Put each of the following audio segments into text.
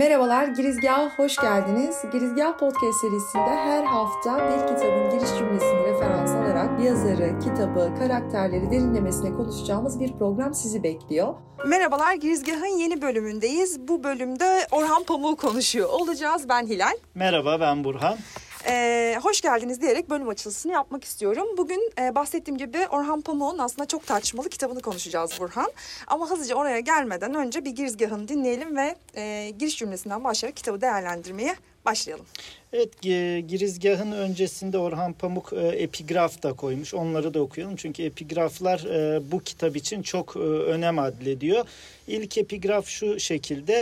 Merhabalar, Girizgah'a hoş geldiniz. Girizgah Podcast serisinde her hafta bir kitabın giriş cümlesini referans alarak yazarı, kitabı, karakterleri derinlemesine konuşacağımız bir program sizi bekliyor. Merhabalar, Girizgah'ın yeni bölümündeyiz. Bu bölümde Orhan Pamuk konuşuyor olacağız. Ben Hilal. Merhaba, ben Burhan. Ee, hoş geldiniz diyerek bölüm açılışını yapmak istiyorum. Bugün e, bahsettiğim gibi Orhan Pamuk'un aslında çok tartışmalı kitabını konuşacağız Burhan. Ama hızlıca oraya gelmeden önce bir girizgahını dinleyelim ve e, giriş cümlesinden başlayarak kitabı değerlendirmeye başlayalım. Evet girizgahın öncesinde Orhan Pamuk e, epigraf da koymuş. Onları da okuyalım. Çünkü epigraflar e, bu kitap için çok e, önem adlediyor. İlk epigraf şu şekilde.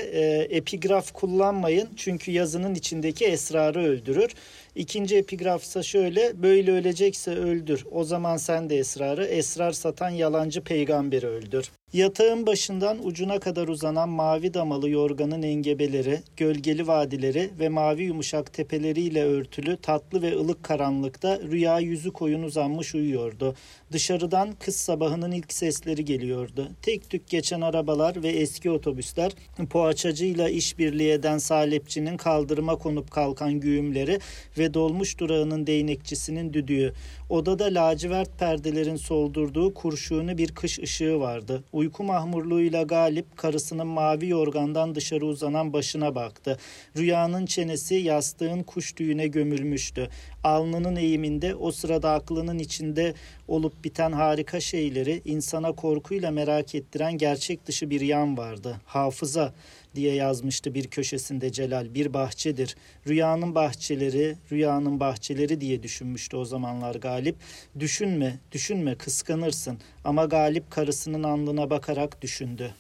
Epigraf kullanmayın çünkü yazının içindeki esrarı öldürür. İkinci epigrafsa şöyle. Böyle ölecekse öldür. O zaman sen de esrarı. Esrar satan yalancı peygamberi öldür. Yatağın başından ucuna kadar uzanan mavi damalı yorganın engebeleri, gölgeli vadileri ve mavi yumuşak tepeleriyle örtülü tatlı ve ılık karanlıkta rüya yüzü koyun uzanmış uyuyordu. Dışarıdan kız sabahının ilk sesleri geliyordu. Tek tük geçen arabalar ve eski otobüsler, poğaçacıyla işbirliği eden salepçinin kaldırıma konup kalkan güğümleri ve dolmuş durağının değnekçisinin düdüğü. Odada lacivert perdelerin soldurduğu kurşunu bir kış ışığı vardı. Uyku mahmurluğuyla Galip karısının mavi yorgandan dışarı uzanan başına baktı. Rüyanın çenesi yastığın kuş düğüne gömülmüştü. Alnının eğiminde o sırada aklının içinde olup biten harika şeyleri insana korkuyla merak ettiren gerçek dışı bir yan vardı. Hafıza diye yazmıştı bir köşesinde Celal. Bir bahçedir. Rüyanın bahçeleri, rüyanın bahçeleri diye düşünmüştü o zamanlar Galip. Düşünme, düşünme kıskanırsın. Ama Galip karısının alnına bakarak düşündü.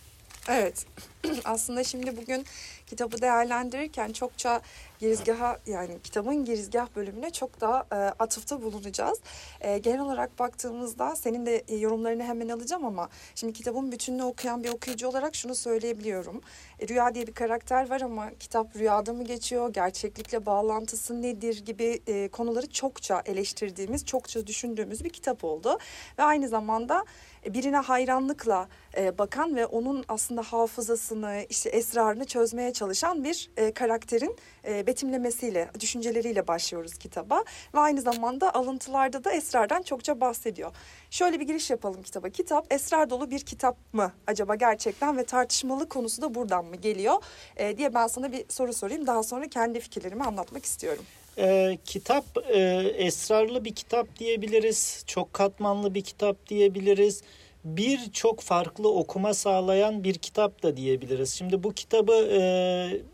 Evet. Aslında şimdi bugün kitabı değerlendirirken çokça girizgaha yani kitabın girizgah bölümüne çok daha e, atıfta bulunacağız. E, genel olarak baktığımızda senin de e, yorumlarını hemen alacağım ama şimdi kitabın bütününü okuyan bir okuyucu olarak şunu söyleyebiliyorum. E, Rüya diye bir karakter var ama kitap rüyada mı geçiyor, gerçeklikle bağlantısı nedir gibi e, konuları çokça eleştirdiğimiz, çokça düşündüğümüz bir kitap oldu. Ve aynı zamanda e, birine hayranlıkla e, bakan ve onun aslında hafızasını, işte esrarını çözmeye çalışan bir e, karakterin e, betimlemesiyle, düşünceleriyle başlıyoruz kitaba. Ve aynı zamanda alıntılarda da esrardan çokça bahsediyor. Şöyle bir giriş yapalım kitaba. Kitap esrar dolu bir kitap mı acaba gerçekten ve tartışmalı konusu da buradan mı geliyor e, diye ben sana bir soru sorayım. Daha sonra kendi fikirlerimi anlatmak istiyorum. E, kitap e, esrarlı bir kitap diyebiliriz. Çok katmanlı bir kitap diyebiliriz birçok farklı okuma sağlayan bir kitap da diyebiliriz. Şimdi bu kitabı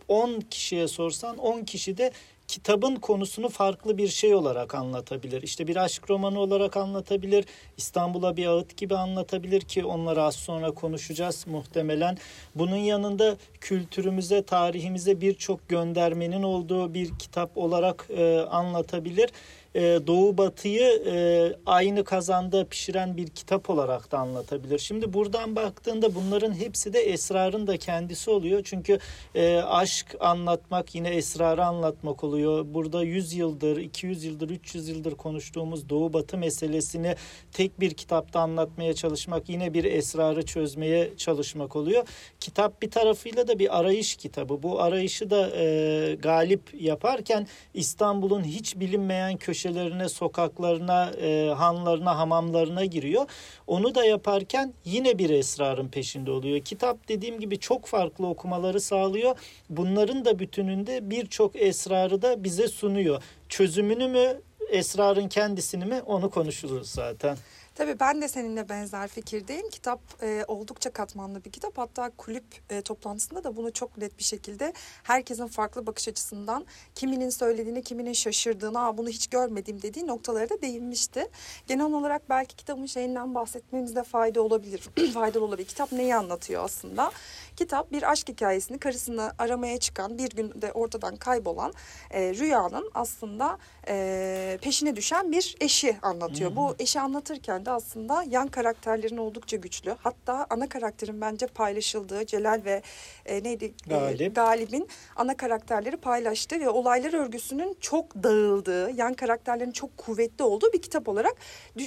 10 e, kişiye sorsan 10 kişi de kitabın konusunu farklı bir şey olarak anlatabilir. İşte bir aşk romanı olarak anlatabilir. İstanbul'a bir ağıt gibi anlatabilir ki onları az sonra konuşacağız muhtemelen. Bunun yanında kültürümüze, tarihimize birçok göndermenin olduğu bir kitap olarak e, anlatabilir e, Doğu Batı'yı e, aynı kazanda pişiren bir kitap olarak da anlatabilir. Şimdi buradan baktığında bunların hepsi de esrarın da kendisi oluyor. Çünkü e, aşk anlatmak yine esrarı anlatmak oluyor. Burada 100 yıldır, 200 yıldır, 300 yıldır konuştuğumuz Doğu Batı meselesini tek bir kitapta anlatmaya çalışmak yine bir esrarı çözmeye çalışmak oluyor. Kitap bir tarafıyla da bir arayış kitabı. Bu arayışı da e, galip yaparken İstanbul'un hiç bilinmeyen köşe köşelerine, sokaklarına, e, hanlarına, hamamlarına giriyor. Onu da yaparken yine bir esrarın peşinde oluyor. Kitap dediğim gibi çok farklı okumaları sağlıyor. Bunların da bütününde birçok esrarı da bize sunuyor. Çözümünü mü, esrarın kendisini mi onu konuşuruz zaten. Tabii ben de seninle benzer fikirdeyim. Kitap e, oldukça katmanlı bir kitap. Hatta kulüp e, toplantısında da bunu çok net bir şekilde herkesin farklı bakış açısından kiminin söylediğini, kiminin şaşırdığını, Aa, bunu hiç görmedim dediği noktalara da değinmişti. Genel olarak belki kitabın şeyinden bahsetmemizde fayda olabilir. faydalı olabilir. Kitap neyi anlatıyor aslında? Kitap bir aşk hikayesini karısını aramaya çıkan, bir günde ortadan kaybolan e, Rüya'nın aslında e, peşine düşen bir eşi anlatıyor. Hmm. Bu eşi anlatırken de aslında yan karakterlerin oldukça güçlü. Hatta ana karakterin bence paylaşıldığı Celal ve e, neydi? E, Galip. Galip'in ana karakterleri paylaştığı ve olaylar örgüsünün çok dağıldığı, yan karakterlerin çok kuvvetli olduğu bir kitap olarak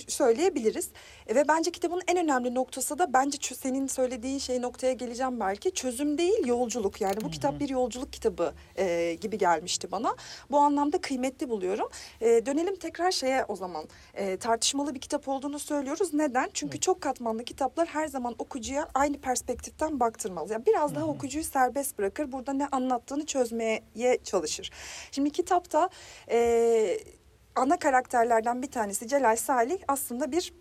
söyleyebiliriz. E, ve bence kitabın en önemli noktası da bence senin söylediğin şey noktaya geleceğim belki belki çözüm değil yolculuk. Yani bu Hı-hı. kitap bir yolculuk kitabı e, gibi gelmişti bana. Bu anlamda kıymetli buluyorum. E, dönelim tekrar şeye o zaman e, tartışmalı bir kitap olduğunu söylüyoruz. Neden? Çünkü çok katmanlı kitaplar her zaman okuyucuya aynı perspektiften baktırmalı. Yani biraz daha okuyucuyu serbest bırakır. Burada ne anlattığını çözmeye çalışır. Şimdi kitapta e, ana karakterlerden bir tanesi Celal Salih aslında bir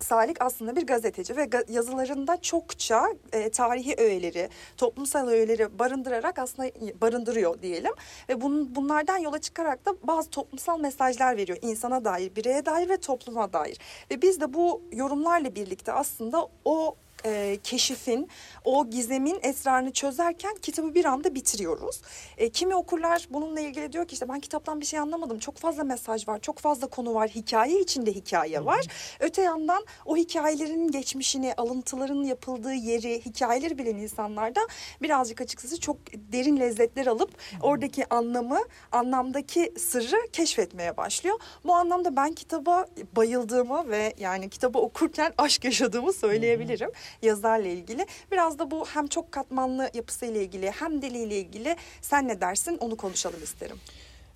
Salik aslında bir gazeteci ve yazılarında çokça e, tarihi öğeleri, toplumsal öğeleri barındırarak aslında barındırıyor diyelim. Ve bun, bunlardan yola çıkarak da bazı toplumsal mesajlar veriyor insana dair, bireye dair ve topluma dair. Ve biz de bu yorumlarla birlikte aslında o e, keşifin, o gizemin esrarını çözerken kitabı bir anda bitiriyoruz. E, kimi okurlar bununla ilgili diyor ki işte ben kitaptan bir şey anlamadım. Çok fazla mesaj var, çok fazla konu var, hikaye içinde hikaye var. Hı hı. Öte yandan o hikayelerin geçmişini, alıntıların yapıldığı yeri, hikayeleri bilen insanlar da birazcık açıkçası çok derin lezzetler alıp hı hı. oradaki anlamı, anlamdaki sırrı keşfetmeye başlıyor. Bu anlamda ben kitaba bayıldığımı ve yani kitabı okurken aşk yaşadığımı söyleyebilirim. Hı hı yazarla ilgili. Biraz da bu hem çok katmanlı yapısıyla ilgili hem diliyle ilgili sen ne dersin onu konuşalım isterim.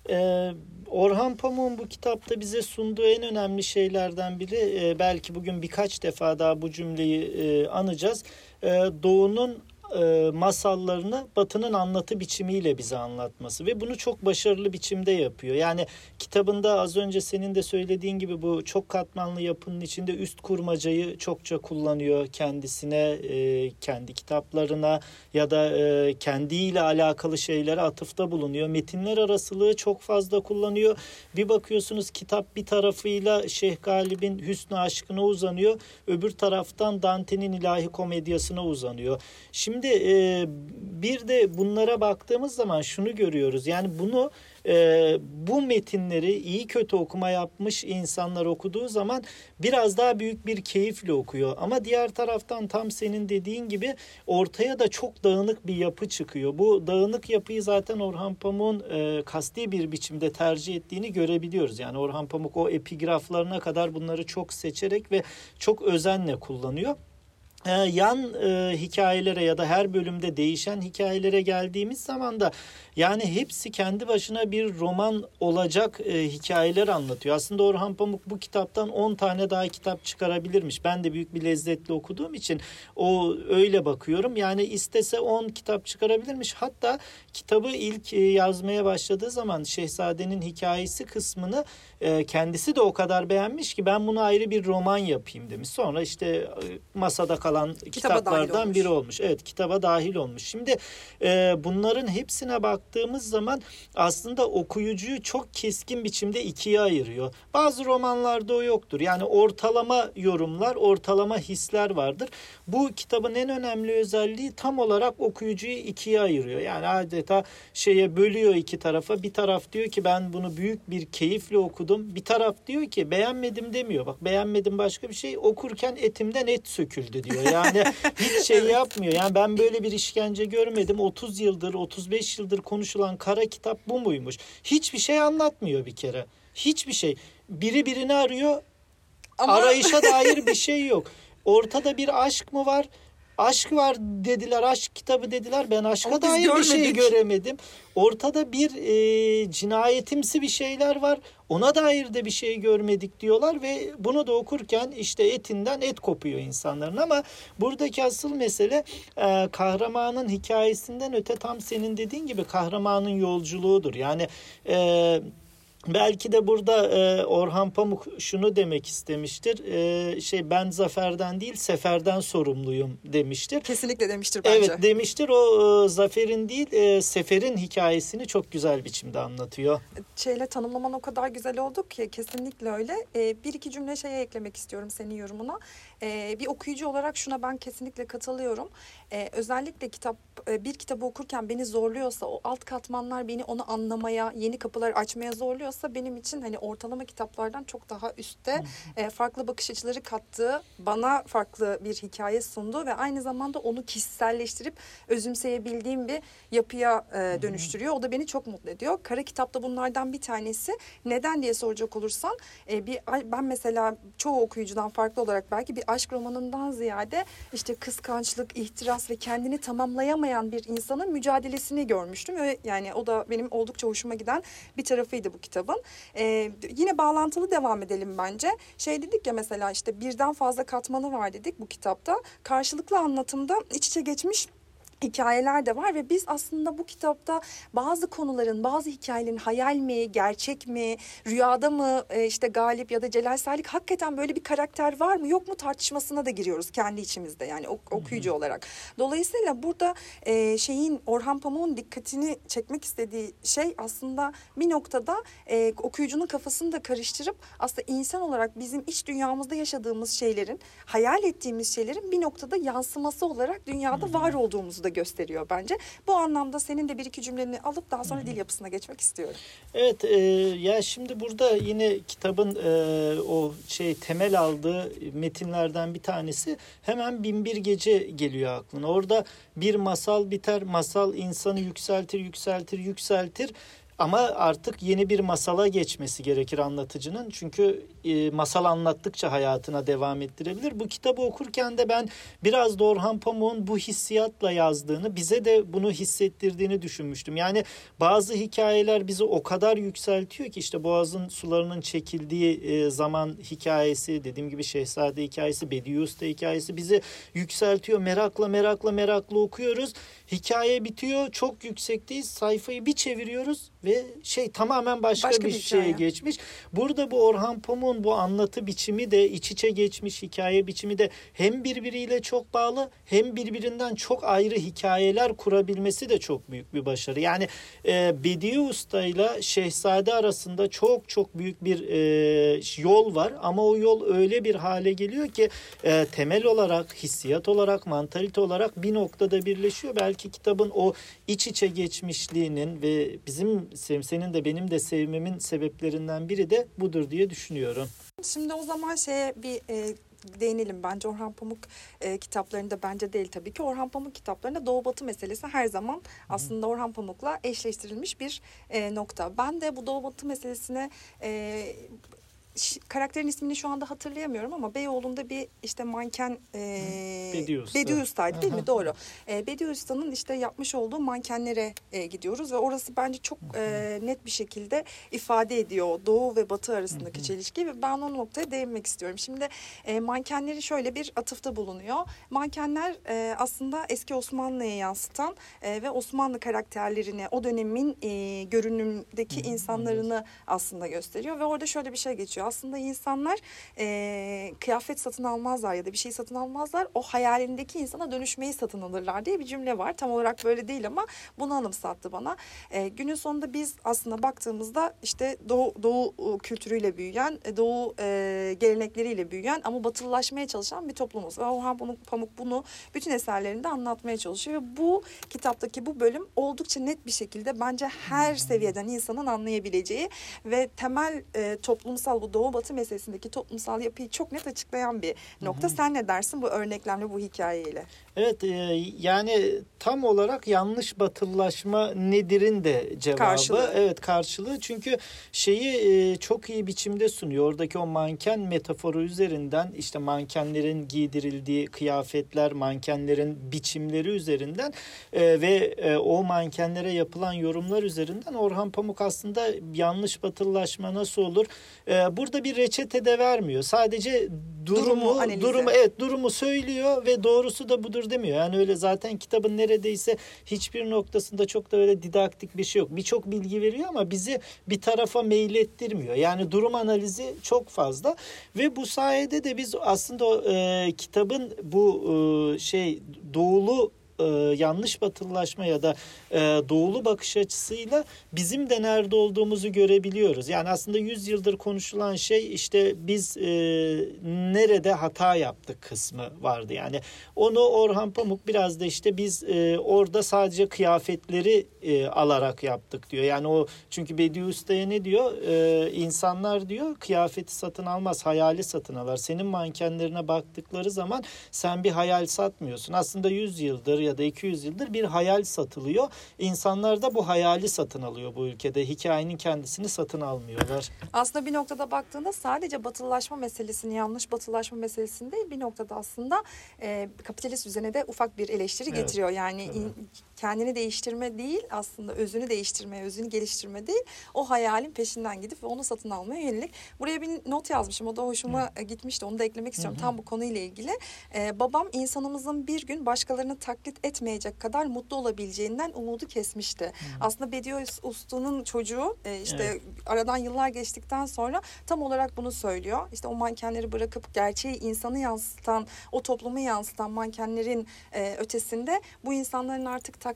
Ee, Orhan Pamuk'un bu kitapta bize sunduğu en önemli şeylerden biri e, belki bugün birkaç defa daha bu cümleyi e, anacağız. E, Doğu'nun e, masallarını Batı'nın anlatı biçimiyle bize anlatması ve bunu çok başarılı biçimde yapıyor. Yani kitabında az önce senin de söylediğin gibi bu çok katmanlı yapının içinde üst kurmacayı çokça kullanıyor kendisine, e, kendi kitaplarına ya da e, kendiyle alakalı şeylere atıfta bulunuyor. Metinler arasılığı çok fazla kullanıyor. Bir bakıyorsunuz kitap bir tarafıyla Şeyh Galip'in Hüsnü Aşkı'na uzanıyor. Öbür taraftan Dante'nin ilahi komedyasına uzanıyor. Şimdi Şimdi e, bir de bunlara baktığımız zaman şunu görüyoruz. Yani bunu e, bu metinleri iyi kötü okuma yapmış insanlar okuduğu zaman biraz daha büyük bir keyifle okuyor. Ama diğer taraftan tam senin dediğin gibi ortaya da çok dağınık bir yapı çıkıyor. Bu dağınık yapıyı zaten Orhan Pamuk'un e, kasti bir biçimde tercih ettiğini görebiliyoruz. Yani Orhan Pamuk o epigraflarına kadar bunları çok seçerek ve çok özenle kullanıyor. Ee, yan e, hikayelere ya da her bölümde değişen hikayelere geldiğimiz zaman da yani hepsi kendi başına bir roman olacak e, hikayeler anlatıyor. Aslında Orhan Pamuk bu kitaptan 10 tane daha kitap çıkarabilirmiş. Ben de büyük bir lezzetle okuduğum için o öyle bakıyorum. Yani istese 10 kitap çıkarabilirmiş. Hatta kitabı ilk e, yazmaya başladığı zaman Şehzade'nin hikayesi kısmını e, kendisi de o kadar beğenmiş ki ben bunu ayrı bir roman yapayım demiş. Sonra işte e, masada kalan kitaba kitaplardan biri olmuş. Evet kitaba dahil olmuş. Şimdi e, bunların hepsine baktığımız zaman aslında okuyucuyu çok keskin biçimde ikiye ayırıyor. Bazı romanlarda o yoktur. Yani ortalama yorumlar, ortalama hisler vardır. Bu kitabın en önemli özelliği tam olarak okuyucuyu ikiye ayırıyor. Yani adeta şeye bölüyor iki tarafa. Bir taraf diyor ki ben bunu büyük bir keyifle okudum. Bir taraf diyor ki beğenmedim demiyor. Bak beğenmedim başka bir şey. Okurken etimden et söküldü diyor. Yani hiç şey yapmıyor. Yani ben böyle bir işkence görmedim. 30 yıldır, 35 yıldır konuşulan kara kitap bu muymuş? Hiçbir şey anlatmıyor bir kere. Hiçbir şey. Biri birini arıyor. Ama... Arayışa dair bir şey yok. Ortada bir aşk mı var? Aşk var dediler, aşk kitabı dediler. Ben aşka Ama dair bir şey göremedim. Ortada bir e, cinayetimsi bir şeyler var. Ona dair de bir şey görmedik diyorlar ve bunu da okurken işte etinden et kopuyor insanların ama buradaki asıl mesele e, kahramanın hikayesinden öte tam senin dediğin gibi kahramanın yolculuğudur. Yani e, Belki de burada e, Orhan Pamuk şunu demek istemiştir. E, şey ben zaferden değil seferden sorumluyum demiştir. Kesinlikle demiştir bence. Evet demiştir. O e, zaferin değil e, seferin hikayesini çok güzel biçimde anlatıyor. Şeyle tanımlaman o kadar güzel oldu ki kesinlikle öyle. E, bir iki cümle şeye eklemek istiyorum senin yorumuna. E, bir okuyucu olarak şuna ben kesinlikle katılıyorum. E, özellikle kitap e, bir kitabı okurken beni zorluyorsa o alt katmanlar beni onu anlamaya, yeni kapılar açmaya zorluyor yapabiliyorsa benim için hani ortalama kitaplardan çok daha üstte e, farklı bakış açıları kattığı, bana farklı bir hikaye sundu ve aynı zamanda onu kişiselleştirip özümseyebildiğim bir yapıya e, dönüştürüyor. O da beni çok mutlu ediyor. Kara kitap da bunlardan bir tanesi. Neden diye soracak olursan e, bir ben mesela çoğu okuyucudan farklı olarak belki bir aşk romanından ziyade işte kıskançlık, ihtiras ve kendini tamamlayamayan bir insanın mücadelesini görmüştüm ve yani o da benim oldukça hoşuma giden bir tarafıydı bu kitabın. E, yine bağlantılı devam edelim bence. Şey dedik ya mesela işte birden fazla katmanı var dedik bu kitapta. Karşılıklı anlatımda iç içe geçmiş hikayeler de var ve biz aslında bu kitapta bazı konuların, bazı hikayelerin hayal mi, gerçek mi, rüyada mı e, işte Galip ya da Celal Salik hakikaten böyle bir karakter var mı yok mu tartışmasına da giriyoruz kendi içimizde yani ok- okuyucu olarak. Dolayısıyla burada e, şeyin Orhan Pamuk'un dikkatini çekmek istediği şey aslında bir noktada e, okuyucunun kafasını da karıştırıp aslında insan olarak bizim iç dünyamızda yaşadığımız şeylerin, hayal ettiğimiz şeylerin bir noktada yansıması olarak dünyada var olduğumuzu da gösteriyor bence. Bu anlamda senin de bir iki cümleni alıp daha sonra dil yapısına geçmek istiyorum. Evet e, ya şimdi burada yine kitabın e, o şey temel aldığı metinlerden bir tanesi hemen Binbir Gece geliyor aklına. Orada bir masal biter, masal insanı yükseltir, yükseltir, yükseltir. Ama artık yeni bir masala geçmesi gerekir anlatıcının. Çünkü e, masal anlattıkça hayatına devam ettirebilir. Bu kitabı okurken de ben biraz da Orhan Pamuk'un bu hissiyatla yazdığını, bize de bunu hissettirdiğini düşünmüştüm. Yani bazı hikayeler bizi o kadar yükseltiyor ki işte Boğaz'ın sularının çekildiği e, zaman hikayesi, dediğim gibi Şehzade hikayesi, Bediüz Usta hikayesi bizi yükseltiyor. Merakla merakla merakla okuyoruz. Hikaye bitiyor. Çok yüksekteyiz. Sayfayı bir çeviriyoruz ve şey tamamen başka, Başka bir, bir şeye hikaye. geçmiş. Burada bu Orhan Pamuk'un bu anlatı biçimi de iç içe geçmiş hikaye biçimi de hem birbiriyle çok bağlı hem birbirinden çok ayrı hikayeler kurabilmesi de çok büyük bir başarı. Yani e, Bediye Usta ile Şehzade arasında çok çok büyük bir e, yol var ama o yol öyle bir hale geliyor ki e, temel olarak, hissiyat olarak, mantalite olarak bir noktada birleşiyor. Belki kitabın o iç içe geçmişliğinin ve bizim senin de benim de sevmemin sebeplerinden biri de budur diye düşünüyorum. Şimdi o zaman şeye bir e, değinelim bence Orhan Pamuk e, kitaplarında bence değil tabii ki Orhan Pamuk kitaplarında Doğu Batı meselesi her zaman aslında Orhan Pamuk'la eşleştirilmiş bir e, nokta. Ben de bu Doğu Batı meselesine e, karakterin ismini şu anda hatırlayamıyorum ama Beyoğlu'nda bir işte manken e, Bediüz Usta. Usta'ydı değil mi? Doğru. E, Usta'nın işte yapmış olduğu mankenlere e, gidiyoruz ve orası bence çok e, net bir şekilde ifade ediyor Doğu ve Batı arasındaki çelişki ve ben o noktaya değinmek istiyorum. Şimdi e, mankenleri şöyle bir atıfta bulunuyor. Mankenler e, aslında eski Osmanlı'ya yansıtan e, ve Osmanlı karakterlerini o dönemin e, görünümdeki insanlarını aslında gösteriyor ve orada şöyle bir şey geçiyor. Aslında insanlar e, kıyafet satın almazlar ya da bir şey satın almazlar. O hayalindeki insana dönüşmeyi satın alırlar diye bir cümle var. Tam olarak böyle değil ama bunu anımsattı bana. E, günün sonunda biz aslında baktığımızda işte doğu, doğu e, kültürüyle büyüyen, e, doğu e, gelenekleriyle büyüyen ama batılılaşmaya çalışan bir toplumuz. Orhan Pamuk bunu bütün eserlerinde anlatmaya çalışıyor. Ve bu kitaptaki bu bölüm oldukça net bir şekilde bence her seviyeden insanın anlayabileceği ve temel e, toplumsal bu doğu batı meselesindeki toplumsal yapıyı çok net açıklayan bir nokta. Sen ne dersin bu örneklemle bu hikayeyle? Evet e, yani tam olarak yanlış batılılaşma nedirin de cevabı. Karşılığı. Evet karşılığı çünkü şeyi e, çok iyi biçimde sunuyor. Oradaki o manken metaforu üzerinden işte mankenlerin giydirildiği kıyafetler, mankenlerin biçimleri üzerinden e, ve e, o mankenlere yapılan yorumlar üzerinden Orhan Pamuk aslında yanlış batılılaşma nasıl olur? E, burada bir reçete de vermiyor. Sadece durumu, Durumu analizi. durumu evet durumu söylüyor ve doğrusu da budur demiyor. Yani öyle zaten kitabın neredeyse hiçbir noktasında çok da öyle didaktik bir şey yok. Birçok bilgi veriyor ama bizi bir tarafa meylettirmiyor. Yani durum analizi çok fazla ve bu sayede de biz aslında o, e, kitabın bu e, şey doğulu e, yanlış batılılaşma ya da e, doğulu bakış açısıyla bizim de nerede olduğumuzu görebiliyoruz. Yani aslında 100 yıldır konuşulan şey işte biz e, nerede hata yaptık kısmı vardı. Yani onu Orhan Pamuk biraz da işte biz e, orada sadece kıyafetleri e, alarak yaptık diyor. Yani o çünkü Bediü ne diyor? E, insanlar diyor kıyafeti satın almaz, hayali satın alır. Senin mankenlerine baktıkları zaman sen bir hayal satmıyorsun. Aslında 100 yıldır ya da 200 yıldır bir hayal satılıyor. İnsanlar da bu hayali satın alıyor bu ülkede. Hikayenin kendisini satın almıyorlar. Aslında bir noktada baktığında sadece batılılaşma meselesini, yanlış batılılaşma meselesini değil bir noktada aslında e, kapitalist düzene de ufak bir eleştiri Evet. getiriyor. Yani Evet. in- kendini değiştirme değil aslında özünü değiştirme, özünü geliştirme değil o hayalin peşinden gidip ve onu satın almaya yönelik. Buraya bir not yazmışım o da hoşuma e, gitmişti onu da eklemek istiyorum tam bu konuyla ilgili. E, babam insanımızın bir gün başkalarını taklit etmeyecek kadar mutlu olabileceğinden umudu kesmişti. Aslında Bediye Uslu'nun çocuğu e, işte Evet. aradan yıllar geçtikten sonra tam olarak bunu söylüyor. İşte o mankenleri bırakıp gerçeği insanı yansıtan, o toplumu yansıtan mankenlerin e, ötesinde bu insanların artık taklit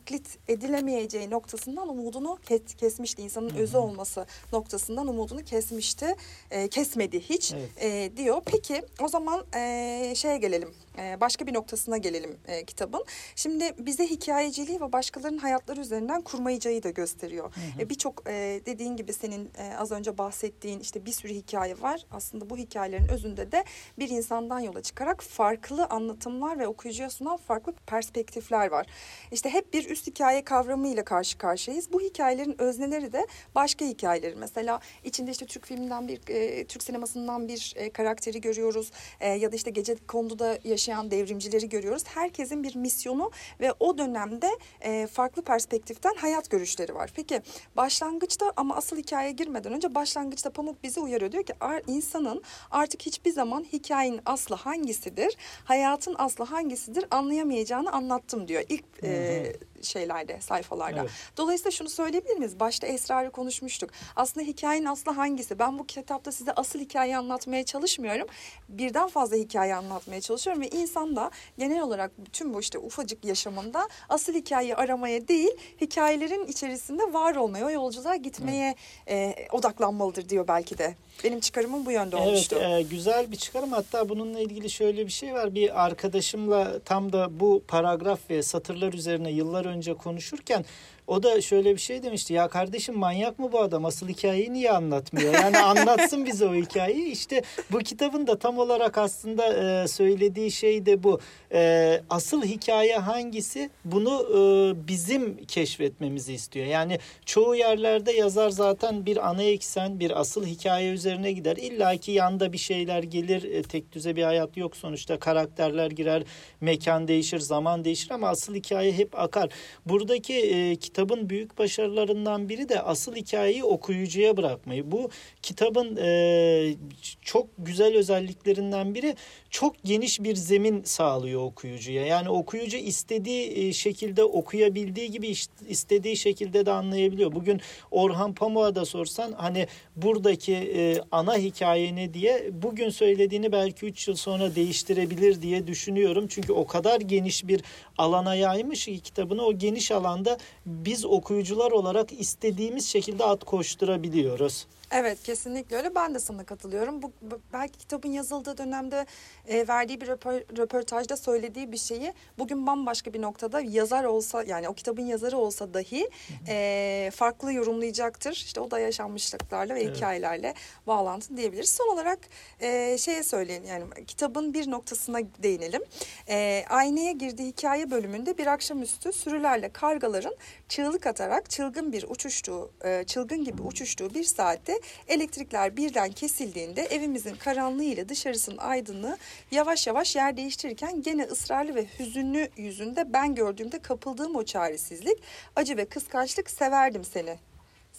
edilemeyeceği noktasından umudunu kes- kesmişti. İnsanın özü olması noktasından umudunu kesmişti. E, kesmedi hiç Evet. e, diyor. Peki o zaman e, şeye gelelim. E, başka bir noktasına gelelim e, kitabın. Şimdi bize hikayeciliği ve başkalarının hayatları üzerinden kurmayıcıyı da gösteriyor. E, Birçok e, dediğin gibi senin az önce bahsettiğin işte bir sürü hikaye var. Aslında bu hikayelerin özünde de bir insandan yola çıkarak farklı anlatımlar ve okuyucuya sunan farklı perspektifler var. İşte hep bir üst hikaye kavramıyla karşı karşıyayız. Bu hikayelerin özneleri de başka hikayeleri. Mesela içinde işte Türk filminden bir, Türk sinemasından bir karakteri görüyoruz. Ya da işte gece konduda yaşayan devrimcileri görüyoruz. Herkesin bir misyonu ve o dönemde e, farklı perspektiften hayat görüşleri var. Peki başlangıçta ama asıl hikayeye girmeden önce başlangıçta Pamuk bizi uyarıyor. Diyor ki "Ar- insanın artık hiçbir zaman hikayenin aslı hangisidir, hayatın aslı hangisidir anlayamayacağını anlattım diyor ilk e, şeylerde, sayfalarda. Evet. Dolayısıyla şunu söyleyebilir miyiz? Başta esrarı konuşmuştuk. Aslında hikayenin aslı hangisi? Ben bu kitapta size asıl hikayeyi anlatmaya çalışmıyorum. Birden fazla hikaye anlatmaya çalışıyorum ve insan da genel olarak bütün bu işte ufacık yaşamında asıl hikayeyi aramaya değil, hikayelerin içerisinde var olmaya, o yolculuğa gitmeye e, odaklanmalıdır diyor belki de. Benim çıkarımım bu yönde Evet olmuştu. e, güzel bir çıkarım hatta bununla ilgili şöyle bir şey var bir arkadaşımla tam da bu paragraf ve satırlar üzerine yıllar önce konuşurken o da şöyle bir şey demişti ya kardeşim manyak mı bu adam? Asıl hikayeyi niye anlatmıyor? Yani anlatsın bize o hikayeyi. İşte bu kitabın da tam olarak aslında e, söylediği şey de bu. E, asıl hikaye hangisi? Bunu e, bizim keşfetmemizi istiyor. Yani çoğu yerlerde yazar zaten bir ana eksen bir asıl hikaye üzerine gider. İlla ki yanda bir şeyler gelir. E, tek düze bir hayat yok. Sonuçta karakterler girer mekan değişir zaman değişir ama asıl hikaye hep akar. Buradaki e, kitabın büyük başarılarından biri de asıl hikayeyi okuyucuya bırakmayı bu kitabın e, çok güzel özelliklerinden biri çok geniş bir zemin sağlıyor okuyucuya. Yani okuyucu istediği e, şekilde okuyabildiği gibi istediği şekilde de anlayabiliyor. Bugün Orhan Pamuk'a da sorsan hani buradaki e, ana hikaye ne diye bugün söylediğini belki 3 yıl sonra değiştirebilir diye düşünüyorum. Çünkü o kadar geniş bir alana yaymış ki kitabını o geniş alanda biz okuyucular olarak istediğimiz şekilde at koşturabiliyoruz. Evet kesinlikle öyle. Ben de sana katılıyorum. Bu belki kitabın yazıldığı dönemde e, verdiği bir röpo- röportajda söylediği bir şeyi bugün bambaşka bir noktada yazar olsa yani o kitabın yazarı olsa dahi e, farklı yorumlayacaktır. İşte o da yaşanmışlıklarla ve Evet. hikayelerle bağlantı diyebiliriz. Son olarak e, şeye söyleyin yani kitabın bir noktasına değinelim. E, aynaya girdiği hikaye bölümünde bir akşamüstü sürülerle kargaların çığlık atarak çılgın bir uçuştuğu, e, çılgın gibi uçuştuğu bir saatte elektrikler birden kesildiğinde evimizin karanlığı ile dışarısının aydınlığı yavaş yavaş yer değiştirirken gene ısrarlı ve hüzünlü yüzünde ben gördüğümde kapıldığım o çaresizlik, acı ve kıskançlık severdim seni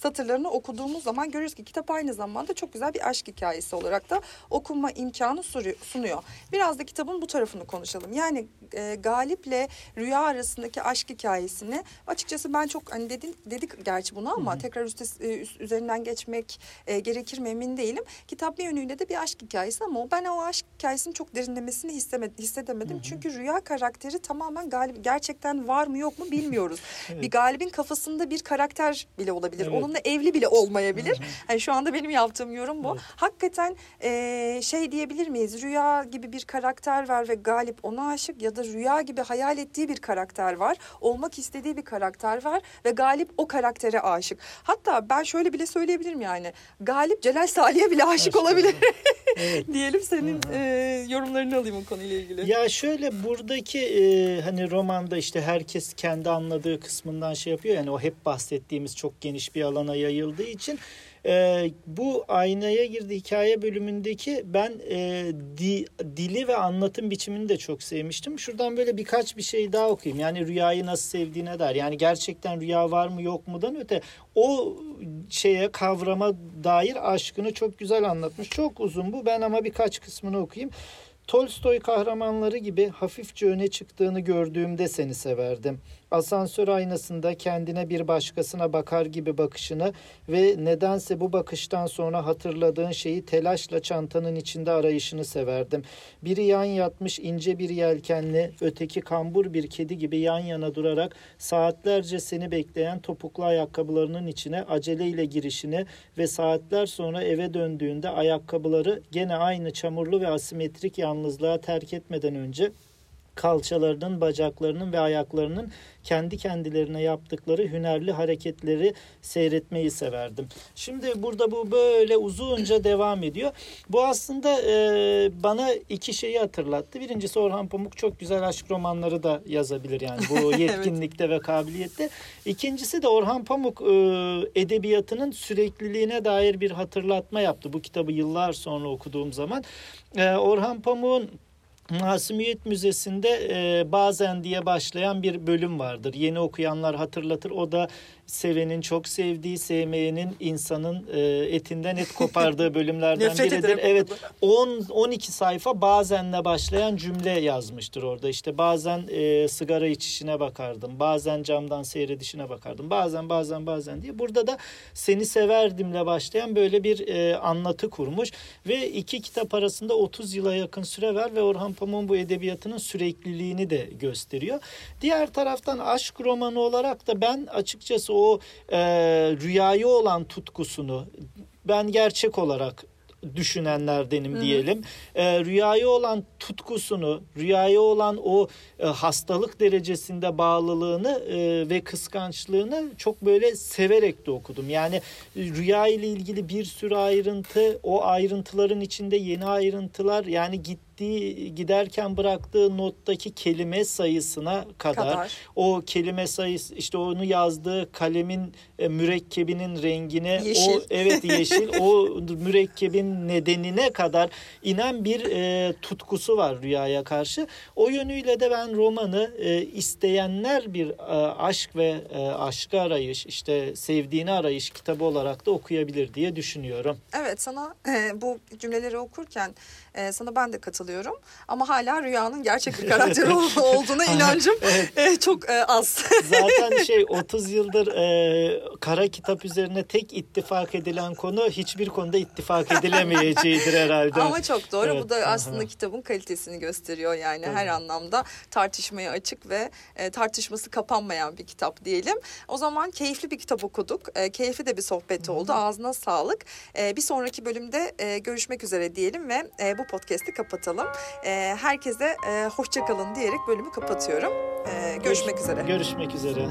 satırlarını okuduğumuz zaman görürüz ki kitap aynı zamanda çok güzel bir aşk hikayesi olarak da okuma imkanı sunuyor. Biraz da kitabın bu tarafını konuşalım. Yani e, Galip'le Rüya arasındaki aşk hikayesini açıkçası ben çok hani dedik, dedik gerçi bunu ama hı hı. tekrar üstes, üst, üzerinden geçmek e, gerekir mi emin değilim. Kitap bir yönüyle de bir aşk hikayesi ama ben o aşk hikayesini çok derinlemesini hissedemedim. Hı hı. Çünkü Rüya karakteri tamamen Galip gerçekten var mı yok mu bilmiyoruz. evet. Bir Galip'in kafasında bir karakter bile olabilir. Evet. Onunla evli bile olmayabilir. Yani şu anda benim yaptığım yorum bu. Evet. Hakikaten e, şey diyebilir miyiz? Rüya gibi bir karakter var ve Galip ona aşık ya da rüya gibi hayal ettiği bir karakter var. Olmak istediği bir karakter var ve Galip o karaktere aşık. Hatta ben şöyle bile söyleyebilirim yani. Galip Celal Salih'e bile aşık, aşık olabilir. evet. Diyelim senin e, yorumlarını alayım o konuyla ilgili. Ya şöyle buradaki e, hani romanda işte herkes kendi anladığı kısmından şey yapıyor. Yani o hep bahsettiğimiz çok geniş bir alana yayıldığı için e, bu aynaya girdi hikaye bölümündeki ben e, di, dili ve anlatım biçimini de çok sevmiştim. Şuradan böyle birkaç bir şey daha okuyayım. Yani rüyayı nasıl sevdiğine dair. Yani gerçekten rüya var mı yok mudan öte o şeye kavrama dair aşkını çok güzel anlatmış. Çok uzun bu. Ben ama birkaç kısmını okuyayım. Tolstoy kahramanları gibi hafifçe öne çıktığını gördüğümde seni severdim asansör aynasında kendine bir başkasına bakar gibi bakışını ve nedense bu bakıştan sonra hatırladığın şeyi telaşla çantanın içinde arayışını severdim. Biri yan yatmış ince bir yelkenli, öteki kambur bir kedi gibi yan yana durarak saatlerce seni bekleyen topuklu ayakkabılarının içine aceleyle girişini ve saatler sonra eve döndüğünde ayakkabıları gene aynı çamurlu ve asimetrik yalnızlığa terk etmeden önce kalçalarının, bacaklarının ve ayaklarının kendi kendilerine yaptıkları hünerli hareketleri seyretmeyi severdim. Şimdi burada bu böyle uzunca devam ediyor. Bu aslında e, bana iki şeyi hatırlattı. Birincisi Orhan Pamuk çok güzel aşk romanları da yazabilir yani bu yetkinlikte evet. ve kabiliyette. İkincisi de Orhan Pamuk e, edebiyatının sürekliliğine dair bir hatırlatma yaptı. Bu kitabı yıllar sonra okuduğum zaman. E, Orhan Pamuk'un Masumiyet Müzesi'nde e, bazen diye başlayan bir bölüm vardır. Yeni okuyanlar hatırlatır. O da sevenin çok sevdiği, sevmeyenin insanın e, etinden et kopardığı bölümlerden biridir. Evet 10 12 sayfa bazenle başlayan cümle yazmıştır orada. İşte bazen e, sigara içişine bakardım. Bazen camdan seyredişine bakardım. Bazen bazen bazen diye. Burada da seni severdimle başlayan böyle bir e, anlatı kurmuş ve iki kitap arasında 30 yıla yakın süre var ve Orhan Pamuk'un bu edebiyatının sürekliliğini de gösteriyor. Diğer taraftan aşk romanı olarak da ben açıkçası o e, rüyayı olan tutkusunu ben gerçek olarak düşünenlerdenim Hı-hı. diyelim. E, rüyaya olan tutkusunu, rüyaya olan o e, hastalık derecesinde bağlılığını e, ve kıskançlığını çok böyle severek de okudum. Yani rüya ile ilgili bir sürü ayrıntı, o ayrıntıların içinde yeni ayrıntılar yani git gittiği giderken bıraktığı nottaki kelime sayısına kadar, kadar. o kelime sayısı işte onu yazdığı kalemin e, mürekkebinin rengine yeşil. o evet yeşil o mürekkebin nedenine kadar inen bir e, tutkusu var rüyaya karşı. O yönüyle de ben romanı e, isteyenler bir e, aşk ve e, aşkı arayış işte sevdiğini arayış kitabı olarak da okuyabilir diye düşünüyorum. Evet sana e, bu cümleleri okurken e, sana ben de katılıyorum. Ama hala rüyanın gerçek bir karakteri olduğuna inancım e, çok e, az. Zaten şey 30 yıldır e, kara kitap üzerine tek ittifak edilen konu hiçbir konuda ittifak edilemeyeceğidir herhalde. Ama çok doğru. Evet. Bu da aslında Aha. kitabın kalitesini gösteriyor. Yani Tabii. her anlamda tartışmaya açık ve e, tartışması kapanmayan bir kitap diyelim. O zaman keyifli bir kitap okuduk. E, keyifli de bir sohbet oldu. Ağzına sağlık. E, bir sonraki bölümde e, görüşmek üzere diyelim ve e, bu podcast'i kapatalım. E, herkese e, hoşçakalın diyerek bölümü kapatıyorum. E, görüşmek üzere. Görüşmek üzere.